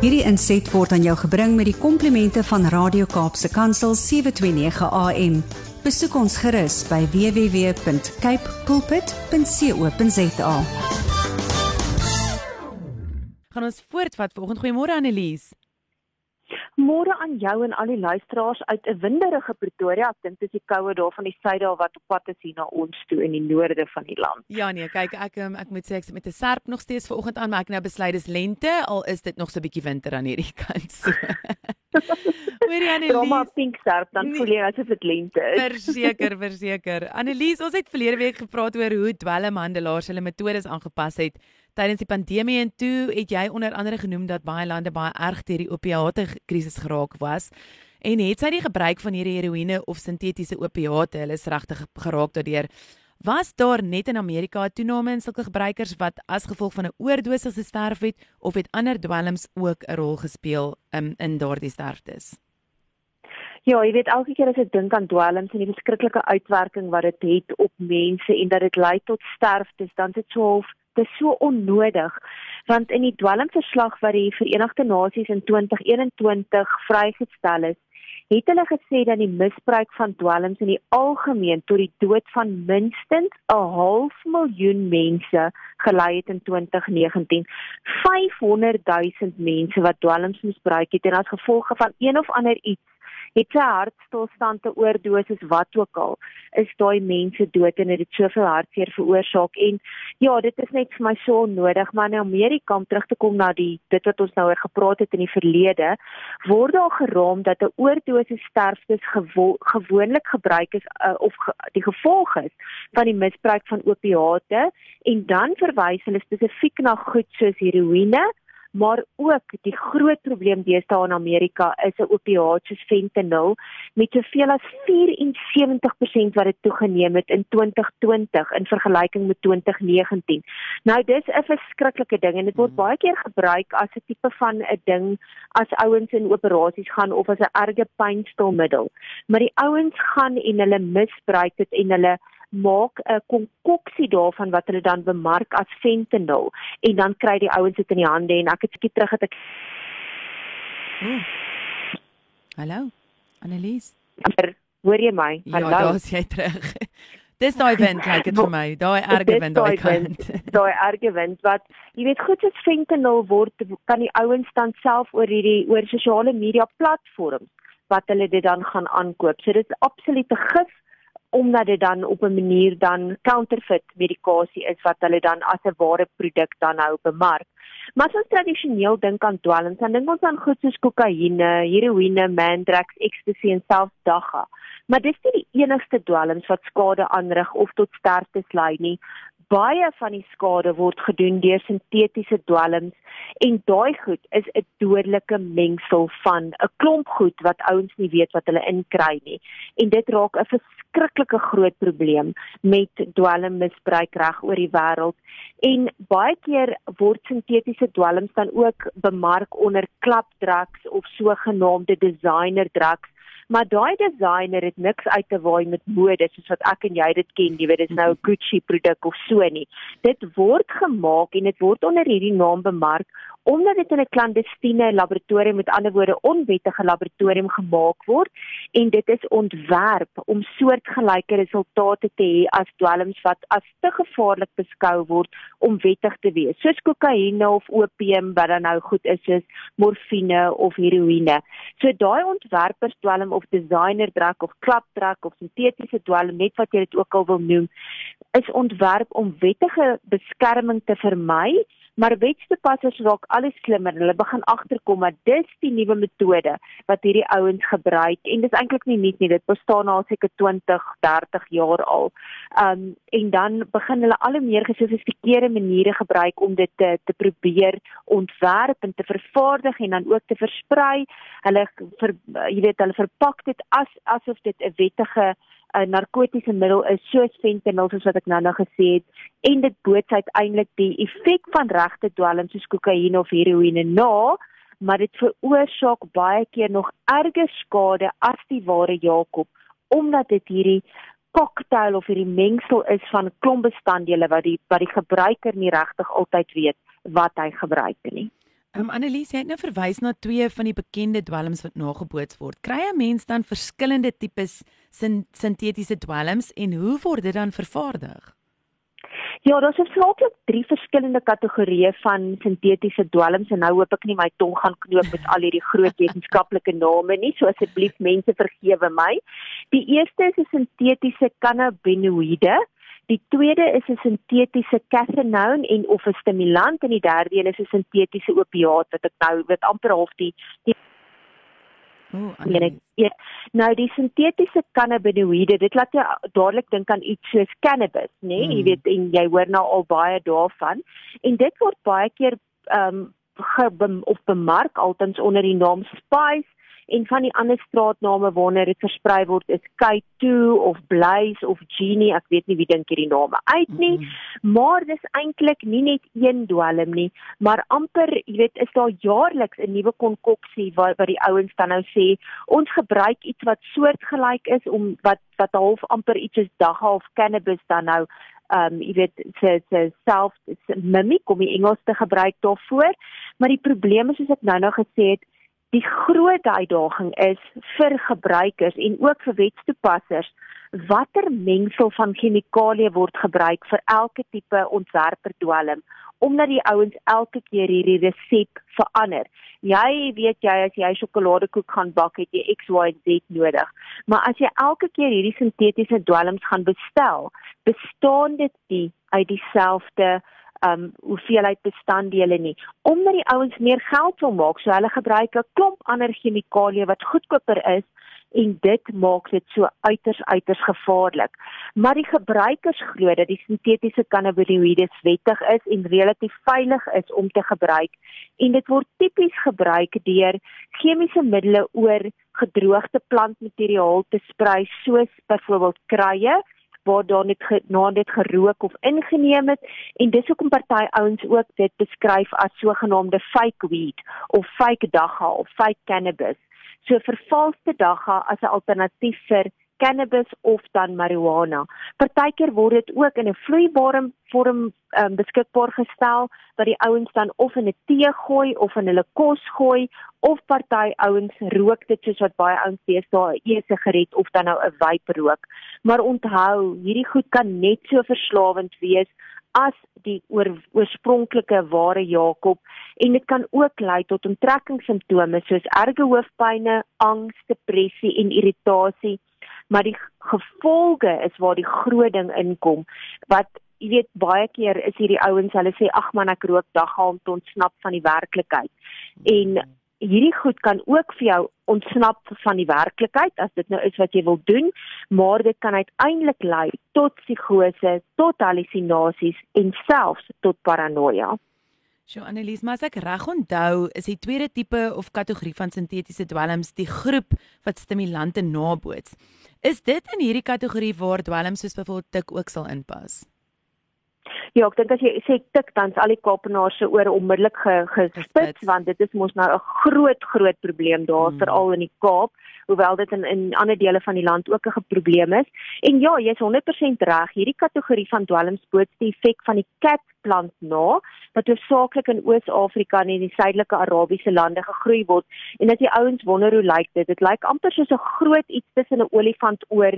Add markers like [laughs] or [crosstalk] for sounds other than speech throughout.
Hierdie inset word aan jou gebring met die komplimente van Radio Kaapse Kansel 729 AM. Besoek ons gerus by www.cape pulpit.co.za. Gaan ons voortvat vanoggend. Goeiemôre Annelies. Môre aan jou en al die luisteraars uit 'n winderige Pretoria. Ek dink dis die koue daar van die suide al wat op pad is hier na ons toe in die noorde van die land. Ja nee, kyk ek um, ek moet sê ek sit met 'n serp nog steeds vanoggend aan, maar ek nou besluit dis lente al is dit nog so 'n bietjie winter aan hierdie [laughs] kant. So. [laughs] Hoorie Annelies. Drama pink serp dan nee. voel jy asof dit lente is. Verseker, [laughs] verseker. Annelies, ons het verlede week gepraat oor hoe dwelmhandelaars hulle metodes aangepas het tydens die pandemie en toe het jy onder andere genoem dat baie lande baie erg deur die opiate krisis geraak was. En het sy die gebruik van hierdie heroïne of sintetiese opiate, hulle is regtig geraak daardeur. Was daar net in Amerika 'n toename in sulke gebruikers wat as gevolg van 'n oordosis gesterf het of het ander dwelms ook 'n rol gespeel um, in daardie sterftes? Ja, jy weet elke keer as ek dink aan dwelms en die verskriklike uitwerking wat dit het, het op mense en dat dit lei tot sterftes, dan is dit so half dis so onnodig want in die dwelmverslag wat die Verenigde Nasies in 2021 vrygestel is het hulle gesê dat die misbruik van dwelms in die algemeen tot die dood van minstens 'n half miljoen mense gelei het in 2019 500 000 mense wat dwelms misbruik het en as gevolg van een of ander iets het sy hartstilstand te oordosis wat ook al is daai mense dood en dit soveel hartseer veroorsaak. En ja dit is net vir my so onnodig maar in Amerika om terug te kom na die dit wat ons nou oor gepraat het in die verlede word daar geraam dat 'n oordosis sterftes gewo gewoonlik gebruik is uh, of ge die gevolg is van die misbruik van opiate en dan verwys hulle spesifiek na goed soos heroïne maar ook die groot probleem deesdae in Amerika is 'n opiaat soos fentanyl met soveel as 74% wat dit toegeneem het in 2020 in vergelyking met 2019. Nou dis 'n verskriklike ding en dit word hmm. baie keer gebruik as 'n tipe van 'n ding as ouens in operasies gaan of as 'n erge pynstilmiddel. Maar die ouens gaan en hulle misbruik dit en hulle maak 'n konkoksie daarvan wat hulle dan bemark as fentanyl en dan kry die ouens dit in die hande en ek het skiet terug het ek oh. Hallo Annelies Hoor jy my? Ja, Hallo. Ja, daar's jy terug. [laughs] Dis daai wind kyk dit vir my. Daai erge wind daai kant. [laughs] Daai erge wind wat jy weet goed as fentanyl word kan die ouens dan self oor hierdie oor sosiale media platforms wat hulle dit dan gaan aankoop. So dit is absolute gif omdat dit dan op 'n manier dan counterfeit medikasie is wat hulle dan as 'n ware produk dan nou bemark. Maar as ons tradisioneel dink aan dwelms, dan dink ons aan goed soos kokaine, heroïne, mandrax, ecstasy en selfs dagga. Maar dis nie die enigste dwelms wat skade aanrig of tot sterftes lei nie baie van die skade word gedoen deur sintetiese dwelms en daai goed is 'n dodelike mengsel van 'n klomp goed wat ouens nie weet wat hulle inkry nie. En dit raak 'n verskriklike groot probleem met dwelmmisbruik reg oor die wêreld. En baie keer word sintetiese dwelms dan ook bemark onder klapdrugs of sogenaamde designer drugs maar daai designer het niks uit te waai met mode soos wat ek en jy dit ken, jy weet dit is nou 'n mhm. Gucci produk of so nie. Dit word gemaak en dit word onder hierdie naam bemark omdat dit in 'n klandestiene laboratorium met ander woorde onwettige laboratorium gemaak word en dit is ontwerp om soortgelyke resultate te hê as dwelms wat as te gevaarlik beskou word om wettig te wees soos kokaine of opium wat dan nou goed is soos morfine of heroïne. So daai ontwerpers dwelm of designer drug of klapdruk of sintetiese dwelm net wat jy dit ook al wil noem is ontwerp om wettige beskerming te vermy maar wetstoepassers raak al hoe slimmer hulle begin agterkom dat dis die nuwe metode wat hierdie ouens gebruik en dis eintlik nie nuut nie dit bestaan al seker 20 30 jaar al. Um en dan begin hulle al hoe meer gesofistikeerde maniere gebruik om dit te te probeer ontwerp en te vervaardig en dan ook te versprei. Hulle ver, jy weet hulle verpak dit as asof dit 'n wettige 'n narkotiese middel is soos fentanyl soos wat ek nou nou gesê het en dit boots uiteindelik die effek van regte dwelm soos kokaine of heroïne na maar dit veroorsaak baie keer nog erger skade as die ware Jakob omdat dit hierdie cocktail of hierdie mengsel is van klomp bestanddele wat die wat die gebruiker nie regtig altyd weet wat hy gebruik nie Um, Annelies, jy het nou verwys na twee van die bekende dwelms wat nageboots word. Kry 'n mens dan verskillende tipes sintetiese dwelms en hoe word dit dan vervaardig? Ja, daar's hoofsaaklik drie verskillende kategorieë van sintetiese dwelms en nou hoop ek nie my tong gaan knoop met al hierdie groot [laughs] wetenskaplike name nie, so asseblief mense vergewe my. Die eerste is 'n sintetiese cannabinoïde. Die tweede is 'n sintetiese cathinone en of 'n stimulant en die derde een is 'n sintetiese opiaat wat ek nou weet amper half die die Ooh, ja, nou die sintetiese cannabinoïde, dit laat jou dadelik dink aan iets soos cannabis, nê? Nee? Mm. Jy weet en jy hoor nou al baie daarvan. En dit word baie keer ehm um, of bemark altens onder die naam spice en van die ander straatname waarna dit versprei word is K2 of Blaze of Genie, ek weet nie wie dink hierdie name uit nie, mm -hmm. maar dis eintlik nie net een dwelm nie, maar amper, jy weet, is daar jaarliks 'n nuwe konkoksie wat wat die ouens dan nou sê, ons gebruik iets wat soortgelyk is om wat wat half amper iets is daghalf cannabis dan nou um jy weet se se self mimic om die Engels te gebruik daarvoor maar die probleem is soos ek nou nou gesê het Die groot uitdaging is vir gebruikers en ook vir wetstoepassers watter mengsel van chemikalieë word gebruik vir elke tipe ontwerper dwelm omdat die ouens elke keer hierdie resep verander. Jy weet jy as jy sjokoladekoek gaan bak het jy X Y Z nodig. Maar as jy elke keer hierdie sintetiese dwelms gaan bestel, bestaan dit nie uit dieselfde um hoeveelheid bestanddele nie omdat die ouens meer geld wil maak so hulle gebruik 'n klomp ander chemikalieë wat goedkoper is en dit maak dit so uiters uiters gevaarlik. Maar die gebruikers glo dat die sintetiese cannabinoïde wettig is en relatief veilig is om te gebruik en dit word tipies gebruik deur chemiese middele oor gedroogde plantmateriaal te sprei soos byvoorbeeld kruie waar daar net ge, na dit gerook of ingeneem het en dis hoekom party ouens ook dit beskryf as sogenaamde fake weed of fake dagga of fake cannabis. So vervalste dagga as 'n alternatief vir cannabis of dan marijuana. Partykeer word dit ook in 'n vloeibare vorm um, beskikbaar gestel wat die ouens dan of in 'n tee gooi of in hulle kos gooi of party ouens rook dit soos wat baie ouens sê daar 'n e-sigaret of dan nou 'n vape rook. Maar onthou, hierdie goed kan net so verslawend wees as die oor, oorspronklike ware Jakob en dit kan ook lei tot onttrekkingssimptome soos erge hoofpynne, angs, depressie en irritasie maar die gevolge is waar die groot ding inkom wat jy weet baie keer is hierdie ouens hulle sê ag man ek rook dagga om te ontsnap van die werklikheid. En hierdie goed kan ook vir jou ontsnap van die werklikheid as dit nou is wat jy wil doen maar dit kan uiteindelik lei tot psigose tot halusinasies en selfs tot paranoia So Annelies, maar as ek reg onthou, is die tweede tipe of kategorie van sintetiese dwelms die groep wat stimulante naboots. Is dit in hierdie kategorie waar dwelms soos byvoorbeeld tik ook sal inpas? Ja, ek dink as jy sê tik dan al die Kaapenaars se oor onmiddellik gespits want dit is mos nou 'n groot groot probleem daar hmm. veral in die Kaap hoewel dit in in ander dele van die land ook 'n probleem is. En ja, jy's 100% reg. Hierdie kategorie van dwelms boots die effek van die cat plant na wat hoofsaaklik in Oos-Afrika en in die suidelike Arabiese lande gegroei word. En as die ouens wonder hoe lyk dit? Dit lyk amper soos 'n groot iets tussen 'n olifant oor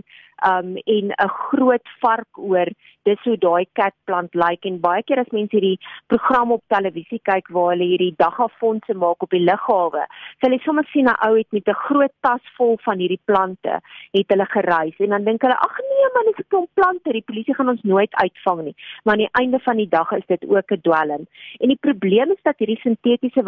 um en 'n groot vark oor. Dis hoe daai cat plant lyk. En baie keer as mense hierdie program op televisie kyk waar hulle hierdie dagafondse maak op die lughawe, sal jy sommer sien 'n ou het met 'n groot tas vol van hierdie plante het hulle gereis. En dan dink hulle ag nee man dis 'n klomp plante. Die polisie gaan ons nooit uitvang nie. Maar aan die einde van die dag is dit ook 'n dwelm. En die probleem is dat hierdie sintetiese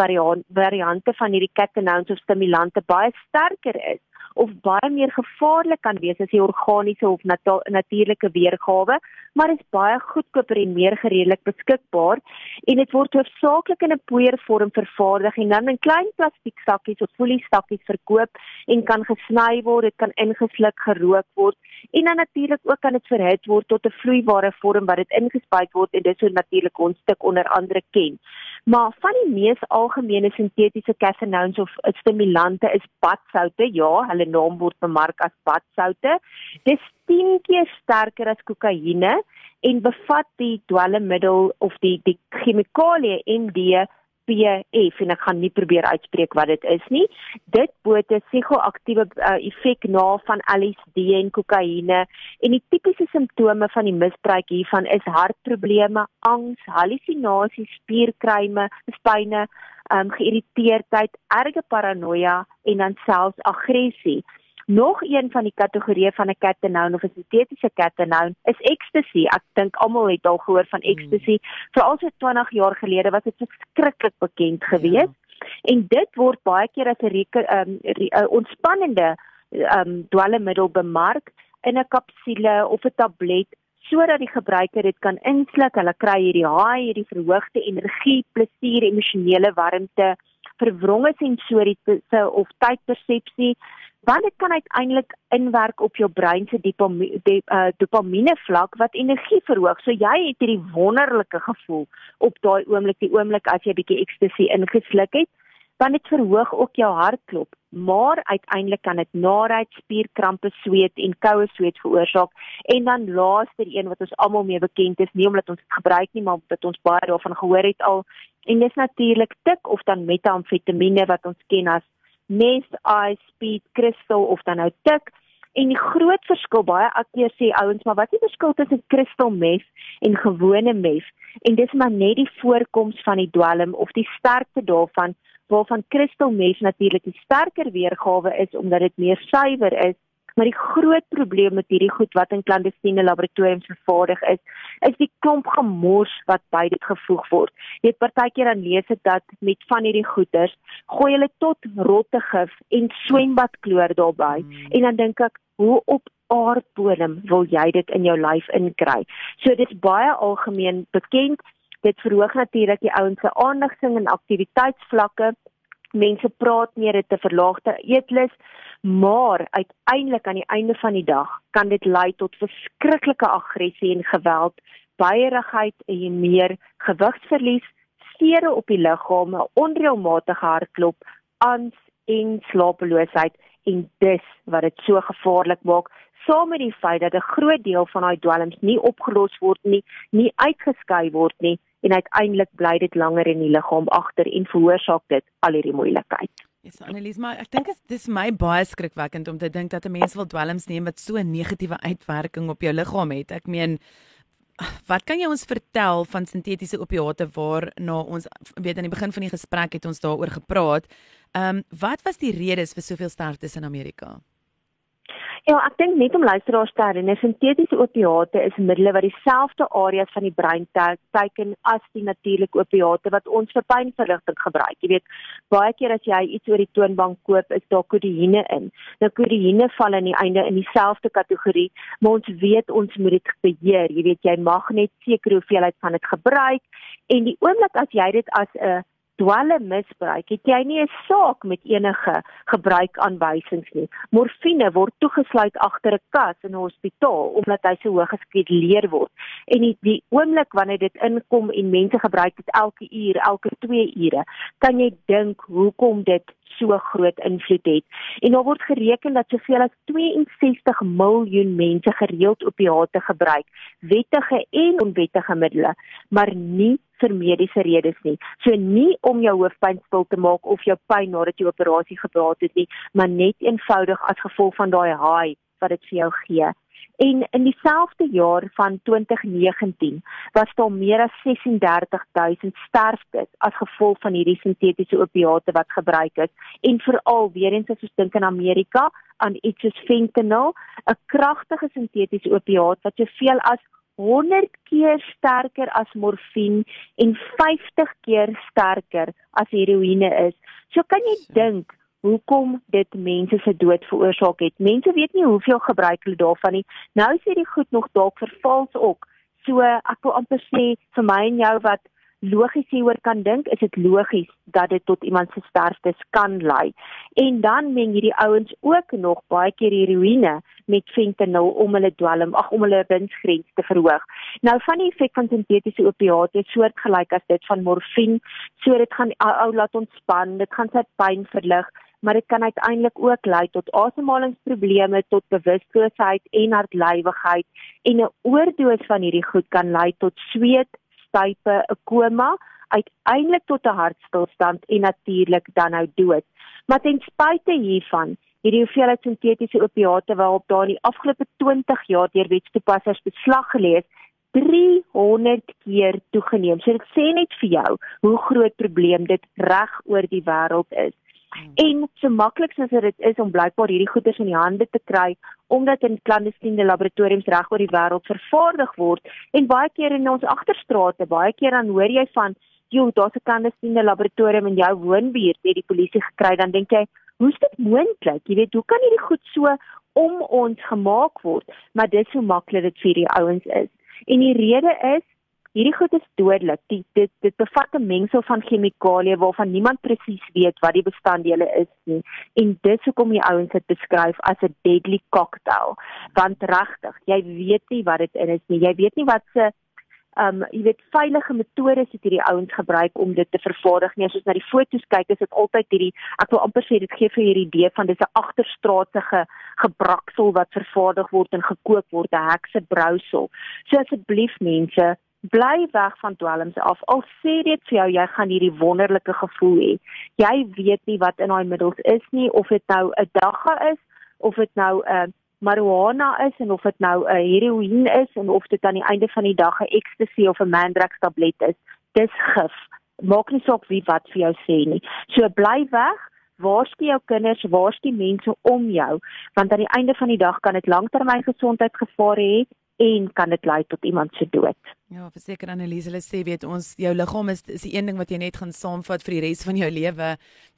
variante van hierdie catechins of stimulante baie sterker is of baie meer gevaarlik kan wees as die organiese of natuurlike weergawe, maar is baie goedkoper en meer gereedelik beskikbaar en dit word hoofsaaklik in 'n poeiervorm vervaardig en dan in klein plastiek sakkies of folie sakkies verkoop en kan gesny word, dit kan ingesluk gerook word en dan natuurlik ook kan dit verhit word tot 'n vloeibare vorm wat dit ingespuit word en dit so natuurlik ons stuk onder andere ken. Maar van die mees algemene sintetiese catechins of stimulante is badsoutte. Ja, hulle naam word bemark as badsoute. Dit is 10 keer sterker as kokaine en bevat die dwelmmiddel of die die chemikalie MD PF en ek gaan nie probeer uitspreek wat dit is nie. Dit boot 'n psigoaktiewe uh, effek na van LSD en kokaine en die tipiese simptome van die misbruik hiervan is hartprobleme, angs, hallusinasies, spierkryme, spyne, um, geïrriteerdheid, erge paranoia en dan selfs aggressie. Nog een van die kategorieë van 'n catatone of 'n sintetiese catatone is ecstasy. Ek dink almal het al gehoor van ecstasy. Hmm. Veral so 20 jaar gelede was dit verskriklik bekend geweest. Ja. En dit word baie keer as 'n um, uh, ontspannende um, dwelmmiddel bemark in 'n kapsule of 'n tablet sodat die gebruiker dit kan insluk. Hulle kry hierdie high, hierdie verhoogde energie, plesier, emosionele warmte, verwronge sensoriese of tydpersepsie want dit kan uiteindelik inwerk op jou brein se uh, dopamine vlak wat energie verhoog. So jy het hierdie wonderlike gevoel op daai oomblik, die oomblik as jy bietjie ecstasy ingesluk het, want dit verhoog ook jou hartklop, maar uiteindelik kan dit naait, spierkrampe, sweet en koue sweet veroorsaak. En dan laaste een wat ons almal mee bekend is, nie omdat ons dit gebruik nie, maar omdat ons baie daarvan gehoor het al, en dis natuurlik tik of dan metamfetamiene wat ons ken as Nest Eye Speed Crystal of dan nou Tik. En die groot verskil baie akkeer sê ouens, maar wat is die verskil tussen Crystal Meth en gewone meth? En dis maar net die voorkoms van die dwelm of die sterkte daarvan waarvan Crystal Meth natuurlik die sterker weergawe is omdat dit meer suiwer is Maar die groot probleem met hierdie goed wat in klandestiene laboratoriums vervaardig is, is die klomp gemors wat by dit gevoeg word. Jy het partykeer dan lees dit dat met van hierdie goeders gooi hulle tot rottegif en swembadkloor daarbey. Hmm. En dan dink ek, hoe op aardbodem wil jy dit in jou lyf inkry? So dit is baie algemeen bekend. Dit verhoog natuurlik die ouens se aandagsing en aktiwiteitsvlakke. Mense praat meer dit te verlaagde eetlus maar uiteindelik aan die einde van die dag kan dit lei tot verskriklike aggressie en geweld, baierigheid en meer gewigsverlies, seere op die liggaam, onreëlmatige hartklop, angs en slapeloosheid en dis wat dit so gevaarlik maak saam met die feit dat 'n groot deel van daai dwelms nie opgelos word nie, nie uitgeskei word nie en uiteindelik bly dit langer in die liggaam agter en veroorsaak dit al hierdie moeilikheid. Yes, Annelies, maar ek dink dit is my baie skrikwekkend om te dink dat 'n mens wil dwelms neem wat so 'n negatiewe uitwerking op jou liggaam het. Ek meen wat kan jy ons vertel van sintetiese opiate waar na ons weet aan die begin van die gesprek het ons daaroor gepraat. Ehm um, wat was die redes vir soveel sterftes in Amerika? Ja, ek dink net om luisteraars te herinner, sintetiese opiate is middele wat dieselfde areas van die brein teiken as die natuurlike opiate wat ons vir pynverligting gebruik. Jy weet, baie keer as jy iets oor die toonbank koop, is daar kodeïne in. Nou kodeïne val aan die einde in dieselfde kategorie, maar ons weet ons moet dit beheer. Jy weet, jy mag net sekere hoeveelheid van dit gebruik en die oomblik as jy dit as 'n dwelm misbruik, het jy nie 'n saak met enige gebruikaanwysings nie. Morfine word toegesluit agter 'n kas in 'n hospitaal omdat hy so hoog geskeduleer word. En die, die oomblik wanneer dit inkom en mense gebruik dit elke uur, elke 2 ure, kan jy dink hoekom dit so groot invloed het. En daar word gereken dat soveel as 62 miljoen mense gereeld opiate gebruik, wettige en onwettige middele, maar nie vir mediese redes nie. So nie om jou hoofpyn stil te maak of jou pyn nadat jy operasie gepraat het nie, maar net eenvoudig as gevolg van daai high wat dit vir jou gee. En in dieselfde jaar van 2019 was daar meer as 36000 sterftes as gevolg van hierdie sintetiese opiate wat gebruik is en veral weer eens as ons dink in Amerika aan iets soos fentanyl, 'n kragtige sintetiese opiaat wat soveel as 100 keer sterker as morfine en 50 keer sterker as heroïne is. So kan jy dink hoekom dit mense se dood veroorsaak het. Mense weet nie hoeveel gebruik hulle daarvan nie. Nou sê die goed nog dalk vervals ook. So ek wil amper sê vir my en jou wat logies hieroor kan dink, is dit logies dat dit tot iemand se sterftes kan lei. En dan meng hierdie ouens ook nog baie keer heroïne met fentanyl om hulle dwelm, ag om hulle winsgrens te verhoog. Nou van die effek van sintetiese opiate soortgelyk as dit van morfine, so dit gaan ou laat ontspan, dit gaan sy pyn verlig maar dit kan uiteindelik ook lei tot asemhalingsprobleme, tot bewusteloosheid en hartlywigheid en 'n oordosis van hierdie goed kan lei tot sweet, stype, 'n koma, uiteindelik tot 'n hartstilstand en natuurlik dan nou dood. Maar ten spyte hiervan, hierdie hoeveelheid sintetiese opiate waarop daar in die afgelope 20 jaar deur wetstoepassers beslag gelê is, 300 keer toegeneem. So dit sê net vir jou hoe groot probleem dit reg oor die wêreld is. Hmm. En so maklik soos dit is om blykbaar hierdie goeders in die hande te kry omdat in klandestiene laboratoriums reg oor die wêreld vervaardig word en baie keer in ons agterstrate, baie keer dan hoor jy van, "Joe, daar's 'n klandestiene laboratorium in jou woonbuurt," het die polisie gekry, dan dink jy, "Hoe is dit moontlik? Jy weet, hoe kan hierdie goed so om ons gemaak word?" Maar dis hoe maklik dit vir die ouens is. En die rede is hierdie goed is dodelik. Dit dit dit bevat 'n mengsel van chemikalieë waarvan niemand presies weet wat die bestanddele is nie. En dis hoekom die ouens dit beskryf as 'n deadly cocktail. Want regtig, jy weet nie wat dit in is nie. Jy weet nie wat se um jy weet veilige metodes het hierdie ouens gebruik om dit te vervaardig nie. As ons na die foto's kyk, is dit altyd hierdie ek wil amper sê dit gee vir hierdie idee van dis 'n agterstraatse gebraksel wat vervaardig word en gekook word, 'n hekse brousel. So asseblief mense, bly weg van dwelms af. Al sê dit vir jou jy gaan hierdie wonderlike gevoel hê. Jy weet nie wat in daai middels is nie of dit nou 'n dagga is of dit nou 'n uh, marijuana is en of dit nou 'n uh, heroïne is en of dit aan die einde van die dag 'n ecstasy of 'n mandrax tablet is, dis gif. Maak nie saak wie wat vir jou sê nie. So bly weg. Waarskynlik jou kinders, waarskynlik mense om jou, want aan die einde van die dag kan dit langtermyngesondheidsgevare hê en kan dit lei tot iemand se dood. Ja, verseker Annelies, hulle sê weet ons jou liggaam is is die een ding wat jy net gaan saamvat vir die res van jou lewe,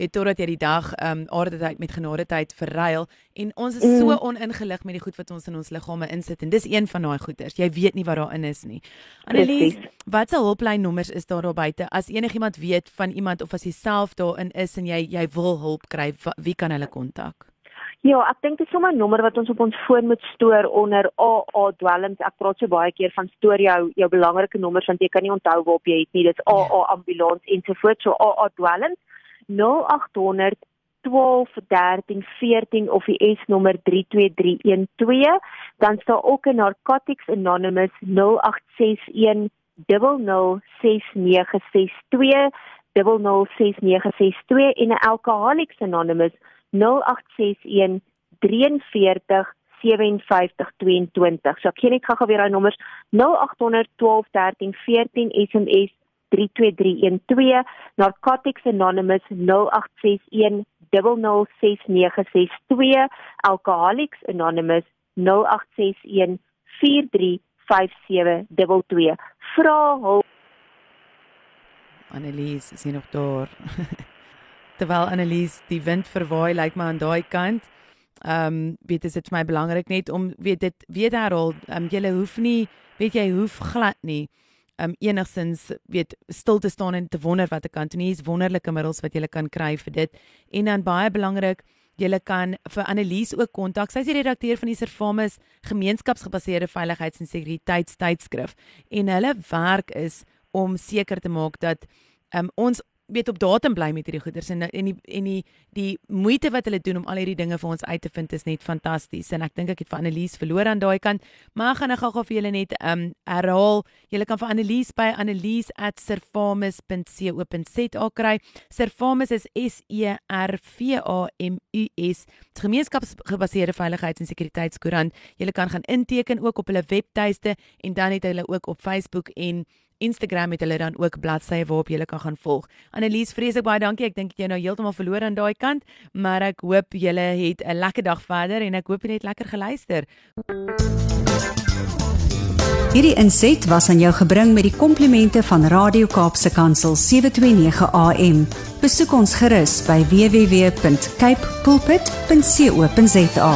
weet totdat jy die dag ehm um, aarde tyd met genade tyd verruil en ons is mm. so oningelig met die goed wat ons in ons liggame insit en dis een van daai goeders. Jy weet nie wat daarin is nie. Annelies, wat se hulplyn nommers is daar daar buite as enigiemand weet van iemand of as jy self daarin is en jy jy wil hulp kry, wie kan hulle kontak? Ja, ek dink dit is sommer 'n nommer wat ons op ons foon moet stoor onder AA dwelms. Ek praat so baie keer van stoor jou jou belangrike nommers want jy kan nie onthou waarop jy het nie. Dit's AA ambulans ensovoorts. So AA dwelms 0800 121314 of die S nommer 32312 dan staan ook 'n narcotics anonymous 0861 006962 006962 en 'n alcoholics anonymous 0800 0861 43 5722. So ek gee net gou weer daai nommers 0800 12 13 14 SMS 32312 Narcotics Anonymous 0861 006962 Alcoholics Anonymous 0861 435722 Vra hul Annelies is hier nog daar. [laughs] terwyl Annelies die wind verwaai lyk like my aan daai kant. Ehm um, weet dit is vir my belangrik net om weet dit weet Harold, ehm um, jy hoef nie weet jy hoef glad nie um enigstens weet stil te staan en te wonder wat ek kan doen. Hier is wonderlike middels wat jy kan kry vir dit. En dan baie belangrik, jy kan vir Annelies ook kontak. Sy is die redakteur van die Servamus gemeenskapsgebaseerde veiligheids- en sekuriteitstydskrif en hulle werk is om seker te maak dat um ons weet op datum bly met hierdie goeders en en die en die die moeite wat hulle doen om al hierdie dinge vir ons uit te vind is net fantasties. En ek dink ek het vir Annelies verloor aan daai kant. Maar ek gaan nou gou-gou vir julle net um herhaal. Julle kan vir Annelies by annelies@servamus.co.za kry. Servamus is S E R V A M U S. Gemeenskapsgebaseerde veiligheids- en sekuriteitskoerant. Julle kan gaan inteken ook op hulle webtuiste en dan het hulle ook op Facebook en Instagram het hulle dan ook bladsye waarop jy kan gaan volg. Annelies, vreeslik baie dankie. Ek dink jy nou heeltemal verloor aan daai kant, maar ek hoop julle het 'n lekker dag verder en ek hoop jy het lekker geluister. Hierdie inset was aan jou gebring met die komplimente van Radio Kaapse Kansel 729 AM. Besoek ons gerus by www.cape pulpit.co.za.